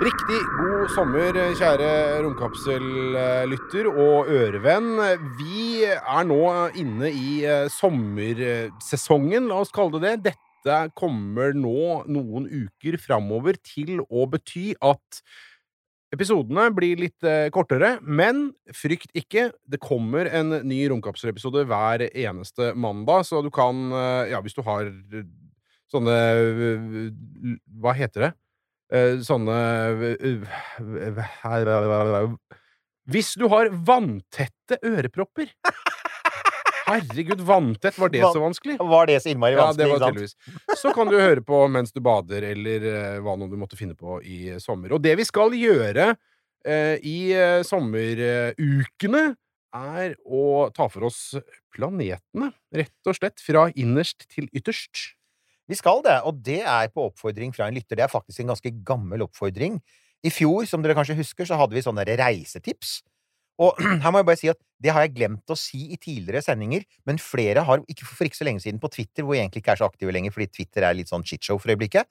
Riktig god sommer, kjære romkapsellytter og ørevenn. Vi er nå inne i eh, sommersesongen, la oss kalle det det. Dette kommer nå noen uker framover til å bety at Episodene blir litt eh, kortere, men frykt ikke. Det kommer en ny romkapselepisode hver eneste mandag, så du kan eh, Ja, hvis du har sånne Hva heter det? Eh, sånne eh, Hvis du har vanntette ørepropper Herregud, vanntett, var det så vanskelig? Var det så innmari Ja, det vanskelig? var tydeligvis. Så kan du høre på mens du bader, eller eh, hva nå du måtte finne på i sommer. Og det vi skal gjøre eh, i sommerukene, er å ta for oss planetene, rett og slett, fra innerst til ytterst. Vi skal det, og det er på oppfordring fra en lytter. Det er faktisk en ganske gammel oppfordring. I fjor, som dere kanskje husker, så hadde vi sånne reisetips. Og her må jeg bare si at det har jeg glemt å si i tidligere sendinger, men flere har, ikke for ikke så lenge siden, på Twitter, hvor jeg egentlig ikke er så aktive lenger, fordi Twitter er litt sånn shitshow for øyeblikket.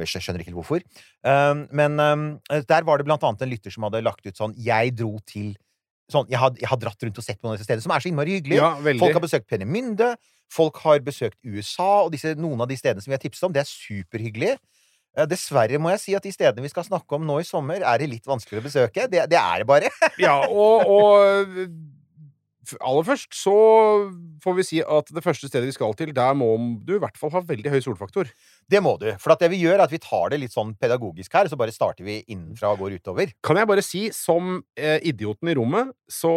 Jeg skjønner ikke hvorfor. Um, men um, der var det blant annet en lytter som hadde lagt ut sånn 'Jeg dro til' Sånn, jeg har, jeg har dratt rundt og sett på noen av disse stedene, som er så innmari hyggelige. Ja. Folk har besøkt Penemynde, folk har besøkt USA, og disse, noen av de stedene som vi har tipset om, det er superhyggelig. Eh, Dessverre må jeg si at de stedene vi skal snakke om nå i sommer, er det litt vanskeligere å besøke. Det, det er det bare. Ja, og, og aller først så får vi si at det første stedet vi skal til, der må du i hvert fall ha veldig høy solfaktor. Det må du. For at det vi gjør, er at vi tar det litt sånn pedagogisk her, så bare starter vi innenfra og går utover. Kan jeg bare si, som eh, idioten i rommet, så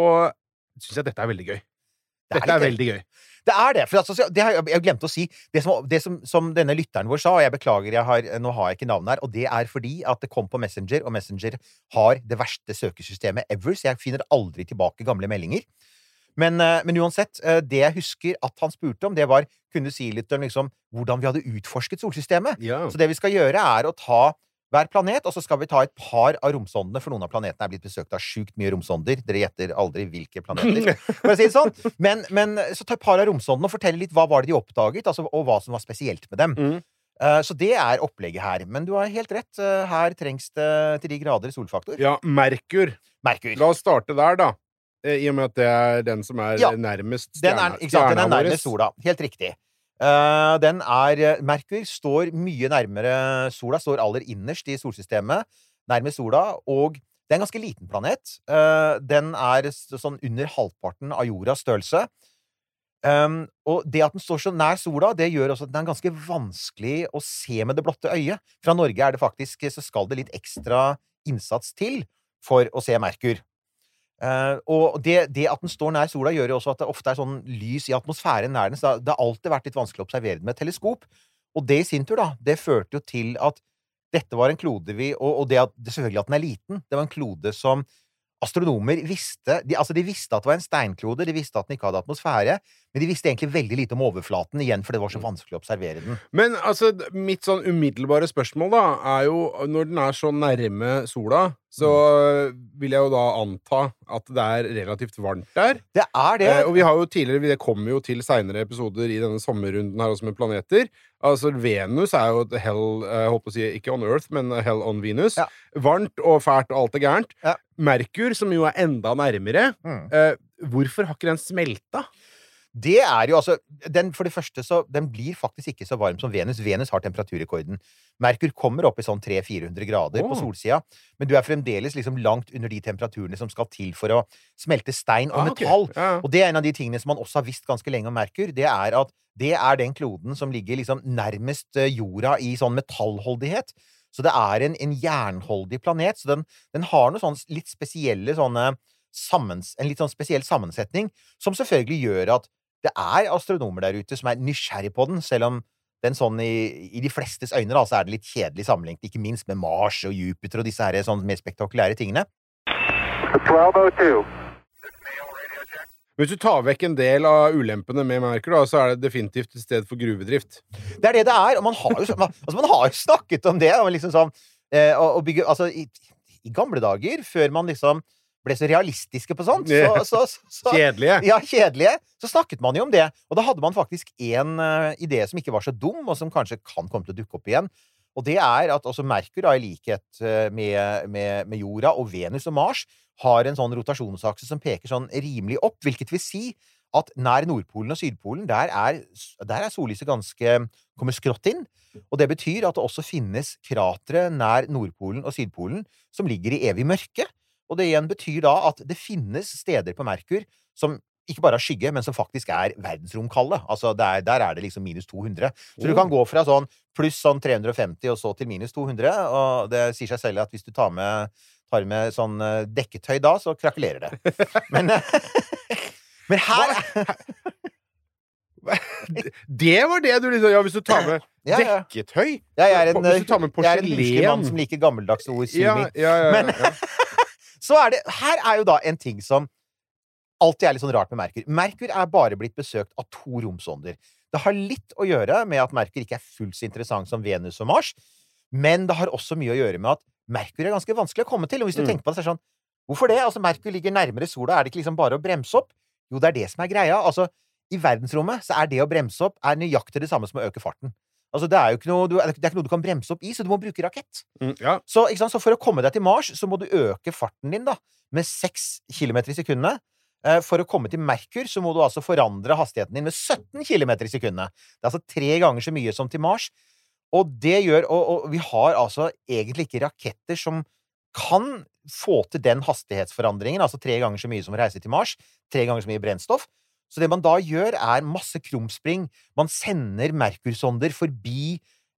syns jeg dette er veldig gøy. Det er Dette er gøy. veldig gøy. Det er det. For altså, det har jeg glemte å si. Det som, det som, som denne lytteren vår sa, og jeg beklager, jeg har, nå har jeg ikke navnet her, og det er fordi at det kom på Messenger, og Messenger har det verste søkesystemet ever, så jeg finner aldri tilbake gamle meldinger. Men, eh, men uansett, eh, det jeg husker at han spurte om, det var kunne si litt om liksom, hvordan vi hadde utforsket solsystemet. Ja. Så det vi skal gjøre, er å ta hver planet, og så skal vi ta et par av romsondene, for noen av planetene er blitt besøkt av sjukt mye romsonder. Dere gjetter aldri hvilke planeter, for å si det sånn. Men, men så ta et par av romsondene og fortelle litt hva var det de oppdaget, altså, og hva som var spesielt med dem. Mm. Eh, så det er opplegget her. Men du har helt rett. her trengs det til de grader solfaktor. ja, Merkur. Merkur. La oss starte der, da. Eh, I og med at det er den som er Ja. nærmest Den er, stjerna, sant, den er nærmest sola. Helt riktig. Uh, den er eh, Merkur står mye nærmere sola, står aller innerst i solsystemet, nærmest sola, og det er en ganske liten planet. Uh, den er sånn under halvparten av jordas størrelse. Um, og det at den står så nær sola, det gjør også at den er ganske vanskelig å se med det blotte øyet. Fra Norge er det faktisk Så skal det litt ekstra innsats til for å se Merkur. Eh, og det, det at den står nær sola, gjør jo også at det ofte er sånn lys i atmosfæren nær den. Så det har alltid vært litt vanskelig å observere den med et teleskop. Og det i sin tur, da, det førte jo til at dette var en klode vi Og, og det at det selvfølgelig at den er liten, det var en klode som astronomer visste de, Altså, de visste at det var en steinklode, de visste at den ikke hadde atmosfære, men de visste egentlig veldig lite om overflaten, igjen, for det var så vanskelig å observere den. Men altså, mitt sånn umiddelbare spørsmål, da, er jo Når den er så nærme sola, så vil jeg jo da anta at det er relativt varmt der. Det er det. Eh, og vi har jo tidligere Det kommer jo til seinere episoder i denne sommerrunden her også med planeter. Altså, Venus er jo et hell eh, Jeg holdt på å si ikke on Earth, men hell on Venus. Ja. Varmt og fælt og alt er gærent. Ja. Merkur, som jo er enda nærmere, Mm. eh, hvorfor har ikke den smelta? Det er jo altså den, For det første så Den blir faktisk ikke så varm som Venus. Venus har temperaturrekorden. Merkur kommer opp i sånn 300-400 grader på solsida, men du er fremdeles liksom langt under de temperaturene som skal til for å smelte stein og Ah, metall. metall. Ja. Og det er en av de tingene som man også har visst ganske lenge om Merkur. Det er at det er den kloden som ligger liksom nærmest eh, jorda i sånn metallholdighet. Så det er en, en jernholdig planet. Så den, den har noe sånn litt spesielle sånne sammens, En litt sånn spesiell sammensetning, som selvfølgelig gjør at det er astronomer der ute som er nysgjerrig på den, selv om den sånn i, i de flestes øyne da, så er det litt kjedelig sammenlignet, ikke minst med Mars og Jupiter og disse her sånn mer spektakulære tingene. 1202. Hvis du tar vekk en del av ulempene med Merkur, da, så er det definitivt et sted for gruvedrift. Det er det det er. Og man har jo, altså man har jo snakket om det. Liksom sånn, eh, å, å bygge, altså, i, I gamle dager, før man liksom ble så realistiske på sånt, så, så, så, så Kjedelige. Ja, kjedelige. Så snakket man jo om det. Og da hadde man faktisk en uh, idé som ikke var så dum, og som kanskje kan komme til å dukke opp igjen. Og det er at også Merkur, i likhet eh, med, med, med jorda og Venus og Mars, har en sånn rotasjonsakse som peker sånn rimelig opp, hvilket vil si at nær Nordpolen og Sydpolen, der er, der er sollyset ganske kommer skrått inn. Og det betyr at det også finnes kratre nær Nordpolen og Sydpolen som ligger i evig mørke. Og det igjen betyr da at det finnes steder på Merkur som ikke bare har skygge, men som faktisk er verdensromkalde. Altså der, der er det liksom minus 200. Så du kan gå fra sånn pluss sånn 350 og så til minus 200. Og det sier seg selv at hvis du tar med, tar med sånn eh, dekketøy da, så krakelerer det. Men, eh, men her Det var det du liksom Ja, hvis du tar med Ja, ja. dekketøy Jeg er en, Hvis du tar med jeg er en huslig mann som liker gammeldags ord. ja, Sumi. ja, ja, Men- ja. Så er det Her er jo da en ting som alltid er litt sånn rart med Merkur. Merkur er bare blitt besøkt av to romsonder. Det har litt å gjøre med at Merkur ikke er fullt så interessant som Venus og Mars, men det har også mye å gjøre med at Merkur er ganske vanskelig å komme til. Og hvis du Mm. tenker på det, så er det sånn Hvorfor det? Altså, Merkur ligger nærmere sola. Er det ikke liksom bare å bremse opp? Jo, det er det som er greia. Altså, i verdensrommet så er det å bremse opp er nøyaktig det samme som å øke farten. Altså, det er jo ikke noe du, det er ikke noe du kan bremse opp i, så du må bruke rakett. Mm, ja. Så, så for å komme deg til Mars, så må du øke farten din da, med 6 km i sekundet. Eh, For å komme til Merkur så må du altså forandre hastigheten din med 17 km i sekundet. Det er altså tre ganger så mye som til Mars. Og det gjør Og, og vi har altså egentlig ikke raketter som kan få til den hastighetsforandringen, altså tre ganger så mye som å reise til Mars. Tre ganger så mye brennstoff. Så det man da gjør, er masse krumspring. Man sender Merkursonder forbi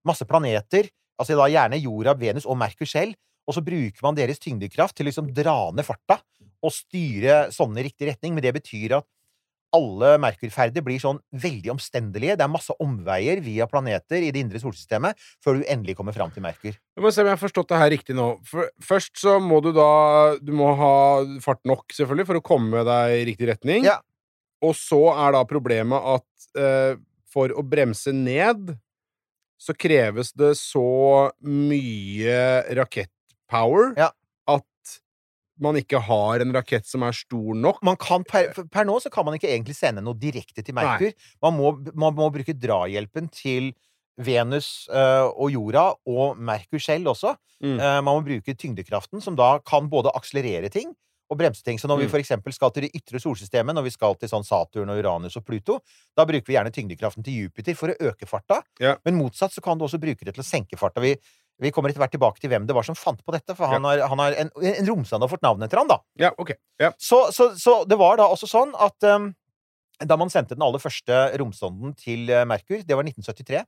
masse planeter, altså da gjerne jorda, Venus og Merkur selv, og så bruker man deres tyngdekraft til å liksom dra ned farta og styre sånne i riktig retning. Men det betyr at alle Merkurferder blir sånn veldig omstendelige. Det er masse omveier via planeter i det indre solsystemet før du endelig kommer fram til Merkur. Jeg må se om jeg har forstått det her riktig nå. Først så må du da Du må ha fart nok, selvfølgelig, for å komme deg i riktig retning. Ja. Og så er da problemet at eh, for å bremse ned så kreves det så mye rakettpower Ja. at man ikke har en rakett som er stor nok. Man kan per, per nå så kan man ikke egentlig sende noe direkte til Merkur. Man må, man må bruke drahjelpen til Venus uh, og jorda, og Merkur selv også. Mm. Uh, man må bruke tyngdekraften, som da kan både akselerere ting og bremse ting. Så når vi Mm. for eksempel skal til det ytre solsystemet, når vi skal til sånn Saturn og Uranus og Pluto, da bruker vi gjerne tyngdekraften til Jupiter for å øke farta. Ja. Men motsatt så kan du også bruke det til å senke farta. Vi, vi kommer etter hvert tilbake til hvem det var som fant på dette, for han har, han har en, en romsand har fått navn etter han, da. Ja, okay. Ja. Så, så, så det var da også sånn at um, da man sendte den aller første romsonden til eh, Merkur, det var 1973,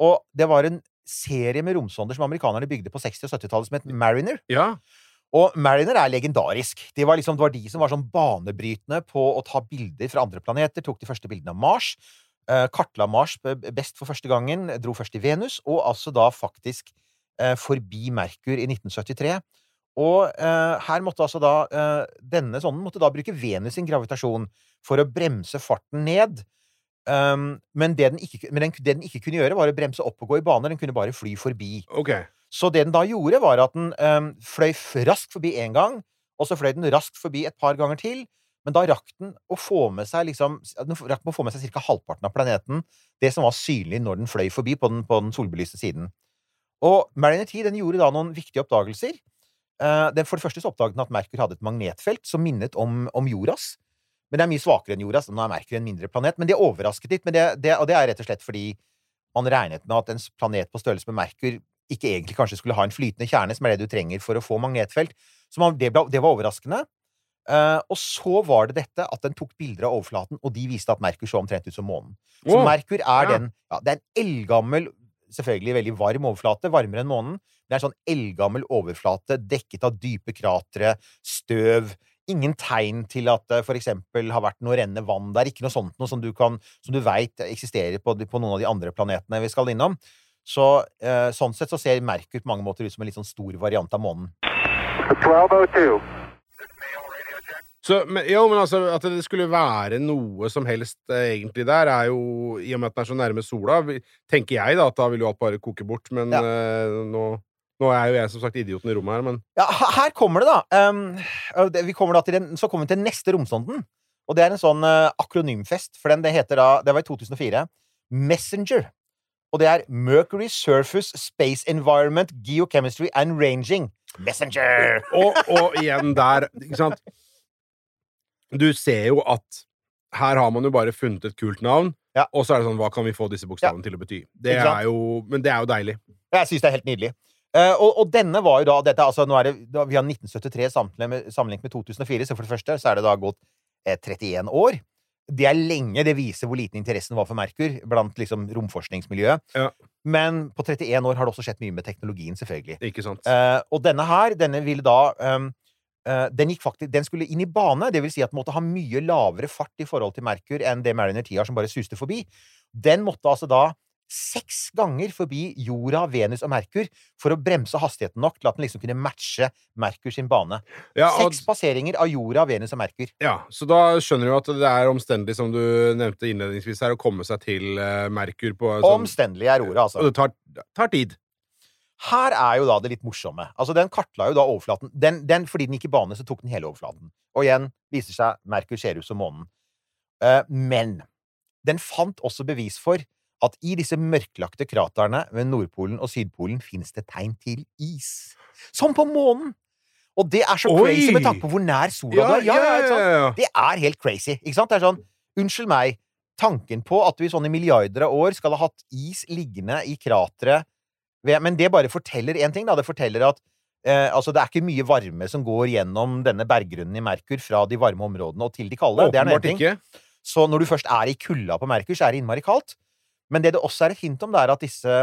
og det var en serie med romsonder som amerikanerne bygde på 60- og 70-tallet som het Mariner. Ja. Og Mariner er legendarisk. Det var, liksom, det var de som var sånn banebrytende på å ta bilder fra andre planeter. Tok de første bildene av Mars. Eh, kartla Mars best for første gangen. Dro først til Venus, og altså da faktisk eh, forbi Merkur i 1973. Og eh, her måtte altså da Denne sonden måtte da bruke Venus sin gravitasjon for å bremse farten ned. Um, men det den, ikke, men den, det den ikke kunne gjøre, var å bremse opp og gå i bane. Den kunne bare fly forbi. Ok. Så det den da gjorde, var at den um, fløy raskt forbi én gang, og så fløy den raskt forbi et par ganger til. Men da rakk den å få med seg liksom seg ca. halvparten av planeten. Det som var synlig når den fløy forbi på den, på den solbelyste siden. Og Mariner 10 den gjorde da noen viktige oppdagelser. Eh, den, for det første så oppdaget den at Merkur hadde et magnetfelt som minnet om, om jordas. Men det er mye svakere enn jordas. Nå er Merkur en mindre planet. Men det overrasket litt. Men det, det, og det er rett og slett fordi man regnet med at en planet på størrelse med Merkur ikke egentlig kanskje skulle ha en flytende kjerne, som er det du trenger for å få magnetfelt. Så man, det, ble, det var overraskende. Uh, og så var det dette at den tok bilder av overflaten, og de viste at Merkur så omtrent ut som månen. Så oh, Merkur er Ja. den ja, Det er en eldgammel, selvfølgelig veldig varm overflate, varmere enn månen. Det er en sånn eldgammel overflate dekket av dype kratre, støv. Ingen tegn til at det for eksempel har vært noe rennende vann der. Ikke noe sånt noe som du, kan, som du veit eksisterer på, på noen av de andre planetene vi skal innom. Så eh, sånn sett så ser Merkur på mange måter ut som en litt sånn stor variant av månen. 1202. Så, men, jo, men altså, at det skulle være noe som helst eh, egentlig der, er jo I og med at den er så nærme sola, tenker jeg da at da vil jo alt bare koke bort. Men Ja. eh, nå, nå er jo jeg som sagt idioten i rommet her, men Ja, her kommer det, da. Um, det- vi kommer da til den, så kommer vi til neste romsonden. Og det er en sånn uh, akronymfest. For den det heter da Det var i 2004. Messenger. Og det er Mercury Surface Space Environment Geochemistry and Ranging. Messenger! og, og igjen der, ikke sant Du ser jo at her har man jo bare funnet et kult navn, Ja. og så er det sånn Hva kan vi få disse bokstavene til å bety? Det er jo Men det er jo deilig. Jeg syns det er helt nydelig. Uh, og, og denne var jo da dette, altså, det, da, Vi har 1973 sammenlignet med, sammenlignet med 2004, så for det første så er det da gått eh, 31 år. Det er lenge. Det viser hvor liten interessen var for Merkur blant liksom, romforskningsmiljøet. Ja. Men på 31 år har det også skjedd mye med teknologien, selvfølgelig. Ikke sant? Uh, og denne her, denne ville da um, uh, den, faktisk, den skulle inn i bane, det vil si at den måtte ha mye lavere fart i forhold til Merkur enn det Mariner 10 har, som bare suste forbi. Den måtte altså da seks ganger forbi jorda, Venus og Merkur for å bremse hastigheten nok til at den liksom kunne matche Merkur sin bane. Ja, og, Seks passeringer av jorda, Venus og Merkur. ja, så da skjønner du at det er omstendelig, som du nevnte innledningsvis her, å komme seg til eh, Merkur på sånn Omstendelig er ordet, altså. Og det tar, tar tid. Her er jo da det litt morsomme. Altså, den kartla jo da overflaten. Den, den, fordi den gikk i bane, så tok den hele overflaten. Og igjen viser seg Merkur ser ut som månen. Uh, men den fant også bevis for at i disse mørklagte kraterne ved Nordpolen og Sydpolen finnes det tegn til is. Som på månen! Og det er så Oi! crazy med tanke på hvor nær sola du er. Ja, ja, ja. Det er helt crazy. Ikke sant? Det er sånn Unnskyld meg. Tanken på at du i sånne milliarder av år skal ha hatt is liggende i krateret Men det bare forteller én ting, da. Det forteller at eh, altså det er ikke mye varme som går gjennom denne berggrunnen i Merkur fra de varme områdene og til de kalde. Det er Åpenbart ting. ikke. Så når du først er i kulda på Merkur, så er det innmari kaldt. Men det det også er et hint om, det er at disse,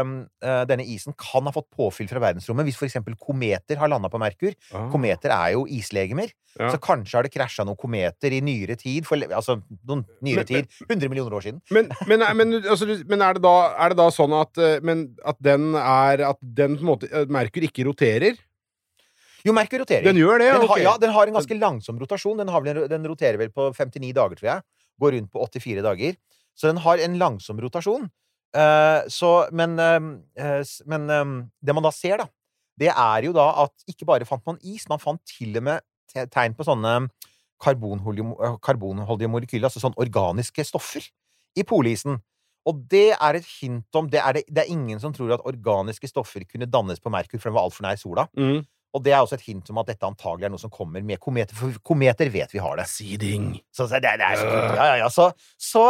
eh, denne isen kan ha fått påfyll fra verdensrommet. Hvis eksempel kometer har landa på Merkur. Ah, Kometer er jo islegemer. Ja. Så kanskje har det krasja noen kometer i nyere tid. For, altså noen nyere Men- tid. 100 millioner år siden. Men, men, men, altså, men er, det da, er det da sånn at, eh, men, at den er At den på en måte eh, Merkur ikke roterer? Jo, Merkur roterer. Den gjør det, Den har, okay. ja, den har en ganske langsom rotasjon. Den, har den roterer vel på 59 dager, tror jeg. Går rundt på 84 dager. Så den har en langsom rotasjon. Eh, så, men eh, eh, men eh, det man da ser, da, det er jo da at ikke bare fant man is, man fant til og med tegn på sånne karbonholdige, eh, karbonholdige molekyler, altså sånne organiske stoffer, i polisen. Og det er et hint om det er, det, det er ingen som tror at organiske stoffer kunne dannes på Merkur, for den var altfor nær sola. Mm. Og det er også et hint om at dette antagelig er noe som kommer med kometer, for kometer vet vi har det. Seeding. Så det, det er kult. Ja, ja, ja. Så, så,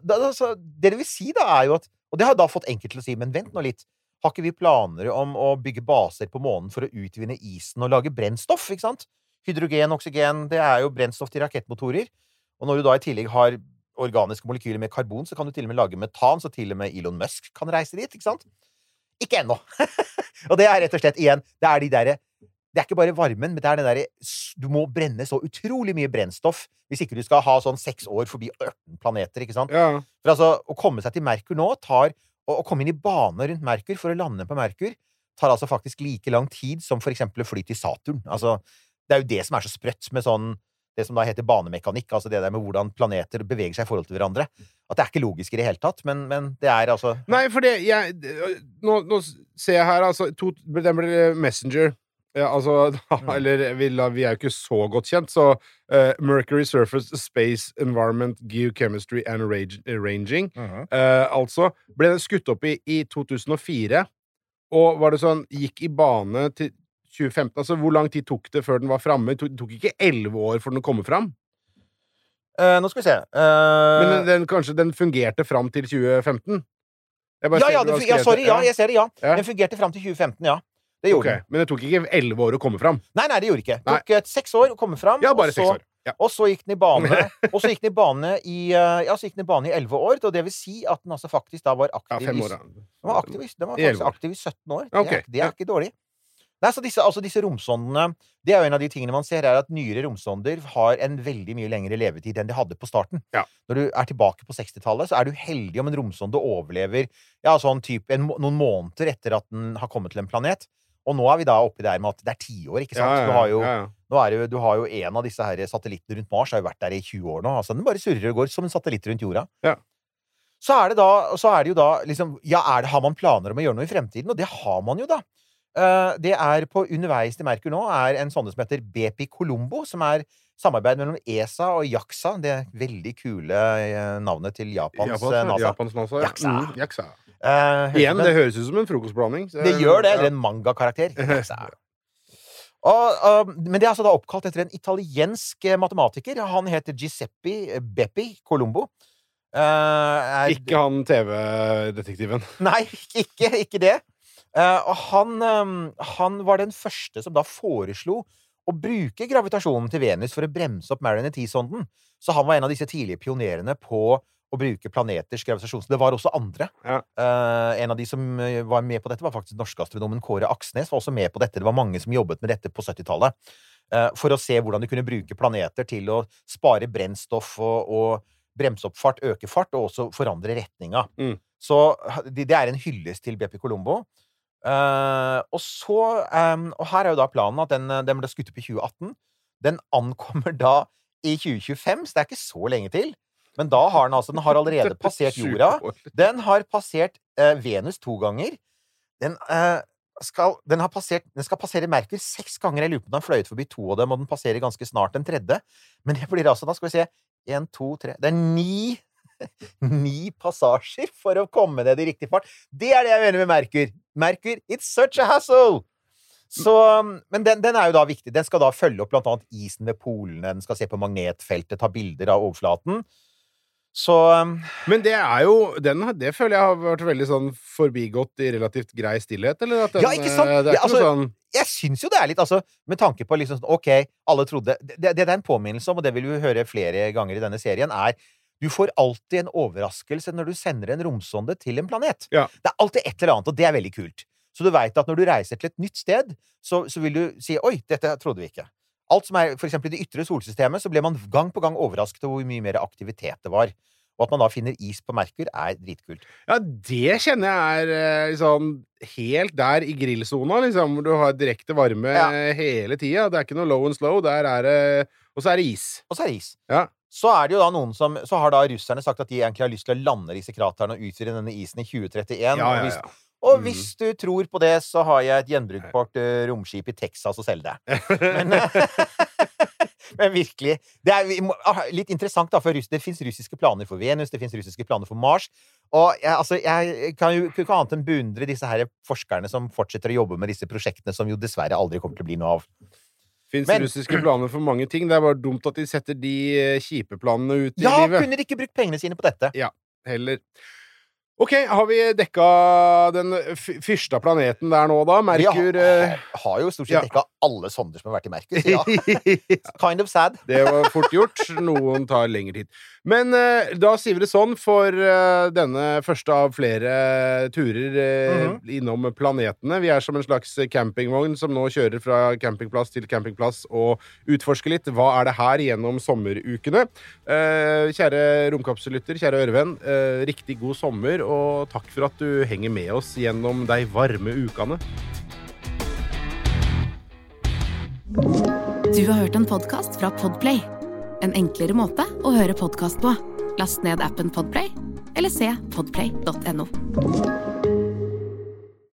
da- så det det vil si, da, er jo at Og det har da fått enkelte til å si, men vent nå litt. Har ikke vi planer om å bygge baser på månen for å utvinne isen og lage brennstoff, ikke sant? Hydrogen, oksygen, det er jo brennstoff til rakettmotorer. Og når du da i tillegg har organiske molekyler med karbon, så kan du til og med lage metan, så til og med Elon Musk kan reise dit, ikke sant? Ikke ennå. og det er rett og slett, igjen, det er de derre det er ikke bare varmen, men det er den derre Du må brenne så utrolig mye brennstoff hvis ikke du skal ha sånn seks år forbi 18 planeter, ikke sant? Ja. For altså, å komme seg til Merkur nå tar Å komme inn i bane rundt Merkur for å lande på Merkur tar altså faktisk like lang tid som for eksempel å fly til Saturn. Altså, det er jo det som er så sprøtt med sånn det som da heter banemekanikk, altså det der med hvordan planeter beveger seg i forhold til hverandre. At det er ikke logisk i det hele tatt, men, men det er altså Nei, for det jeg, nå, nå ser jeg her, altså to, Den blir Messenger. Ja, altså, eller vi, la- vi er jo ikke så godt kjent, så uh, Mercury Surface Space Environment Geochemistry and Ranging uh, Altså ble den skutt opp i, i 2004, og var det sånn Gikk i bane til 2015. Altså, hvor lang tid tok det før den var framme? Det tok, ikke elleve år før den kom fram. Eh, Nå skal vi se. Eh, Men den, den, kanskje den fungerte fram til 2015? Jeg bare ja, ja, det, ja, sorry. det. Ja, jeg ser det, ja. Ja. Den fungerte fram til 2015, ja. Det gjorde okay. den. Men det tok ikke elleve år å komme fram? Nei, nei, det gjorde ikke. Det tok eh, seks år å komme fram. Ja, bare seks år. Ja. Og så gikk den i bane Og så gikk den i bane i eh, Ja, så gikk den i bane i elleve år. Og det vil si at den altså faktisk da var Ja, aktiv fem i- år, da. Den var, aktiv, den var faktisk aktiv i 17 år. Det, Det, er, det er ja. ikke dårlig. Nei, så disse, altså disse romsondene Det er jo en av de tingene man ser, er at nyere romsonder har en veldig mye lengre levetid enn de hadde på starten. Ja. Når du er tilbake på 60-tallet, så er du heldig om en romsonde overlever ja, sånn type en, noen måneder etter at den har kommet til en planet. Og nå er vi da oppi der med at det er tiår, ikke sant? Du har jo, er jo, du har jo en av disse her satellittene rundt Mars har jo vært der i 20 år nå. Altså, den bare surrer og går som en satellitt rundt jorda. Ja. Så er det da, så er det jo da liksom Ja, er det, har man planer om å gjøre noe i fremtiden? Og det har man jo, da. Eh, det er på underveis til Merkur nå er en sånne som heter BP Colombo, som er samarbeid mellom ESA og JAXA. Det veldig kule eh, navnet til Japans Japans, eh, NASA. Japans NASA. ja. Jaksa. Mm, Jaksa. Hørte Igjen, det høres ut som en frokostblanding. så- det gjør det, eller en mangakarakter. Og, og, men det er altså da oppkalt etter en italiensk eh, matematiker. Han heter Giuseppe Beppi Colombo. Uh, er, Ikke han TV-detektiven. Nei, ikke, ikke det. Uh, og han, um, han var den første som da foreslo å bruke gravitasjonen til Venus for å bremse opp Mariner T-sonden. Så han var en av disse tidlige pionerene på å bruke planeters gravitasjon. Det var også andre. Ja. Uh, en av de som eh, var med på dette, var faktisk norske astronomen Kåre Aksnes. var også med på dette. Det var mange som jobbet med dette på 70-tallet. Uh, for å se hvordan de kunne bruke planeter til å spare brennstoff og, og bremse opp fart, øke fart, og også forandre retninga. Mm. Så det, det er en hyllest til BP Colombo. Uh, og så um, Og her er jo da planen at den, den ble skutt opp i 2018. Den ankommer da i 2025, så det er ikke så lenge til. Men da har den altså Den har allerede passert jorda. Den har passert eh, Venus to ganger. Den, eh, skal, den, har passert, den skal passere Merkur seks ganger. Jeg lurer på om den har fløyet forbi to av dem, og den passerer ganske snart den tredje. Men det blir altså, da skal vi se Én, to, tre Det er ni Ni passasjer for å komme ned i riktig fart. Det er det jeg mener med Merkur. Merkur, it's such a hassle! Så, men den, den er jo da viktig. Den skal da følge opp blant annet isen ved polene. Den skal se på magnetfeltet, ta bilder av overflaten. Så um, Men det er jo den, Det føler jeg har vært veldig sånn forbigått i relativt grei stillhet, eller? At den, Ja, ikke sant? eh, Det er Ja, ikke altså, sånn jeg syns jo det er litt, altså, med tanke på liksom sånn, OK, alle trodde det, det, det er en påminnelse om, og det vil vi høre flere ganger i denne serien, er du får alltid en overraskelse når du sender en romsonde til en planet. Ja. Det er alltid et eller annet, og det er veldig kult. Så du veit at når du reiser til et nytt sted, så, så vil du si 'oi, dette trodde vi ikke'. Alt som er for eksempel i det ytre solsystemet, så ble man gang på gang overrasket over hvor mye mer aktivitet det var. Og at man da finner is på Merkur, er dritkult. Ja, det kjenner jeg er eh, liksom helt der i grillsona, liksom, hvor du har direkte varme Ja. eh, hele tida. Det er ikke noe low and slow. Der er det Og så er det is. Og så er det is. Ja. Så er det jo da noen som Så har da russerne sagt at de egentlig har lyst til å lande disse kraterne og utvide denne isen i 2031. Ja, og ja, hvis, og Mhm. hvis du tror på det, så har jeg et gjenbrukbart eh, romskip i Texas å selge deg. Men, men virkelig det er ah, litt interessant, da, for det fins russiske planer for Venus, det fins russiske planer for Mars. Og jeg, altså, jeg kan jo ikke annet enn beundre disse her forskerne som fortsetter å jobbe med disse prosjektene, som jo dessverre aldri kommer til å bli noe av. Fins russiske planer for mange ting. Det er bare dumt at de setter de eh, kjipe planene ut i Ja, livet. kunne de ikke brukt pengene sine på dette? Ja, Heller. OK, har vi dekka den fyrsta planeten der nå, da? Merkur har, eh, har jo stort ja. sett dekka alle sonder som har vært i Merkur. Ja, kind of sad. Det var fort gjort. Noen tar lengre tid. Men eh, da sier vi det sånn for eh, denne første av flere turer mm -hmm. innom planetene. Vi er som en slags campingvogn som nå kjører fra campingplass til campingplass og utforsker litt. Hva er det her gjennom sommerukene? Kjære romkapsellytter, kjære ørevenn, riktig god sommer, og takk for at du henger med oss gjennom de varme ukene. Du har hørt en podkast fra Podplay. En enklere måte å høre podkast på. Last ned appen Podplay, eller se podplay.no.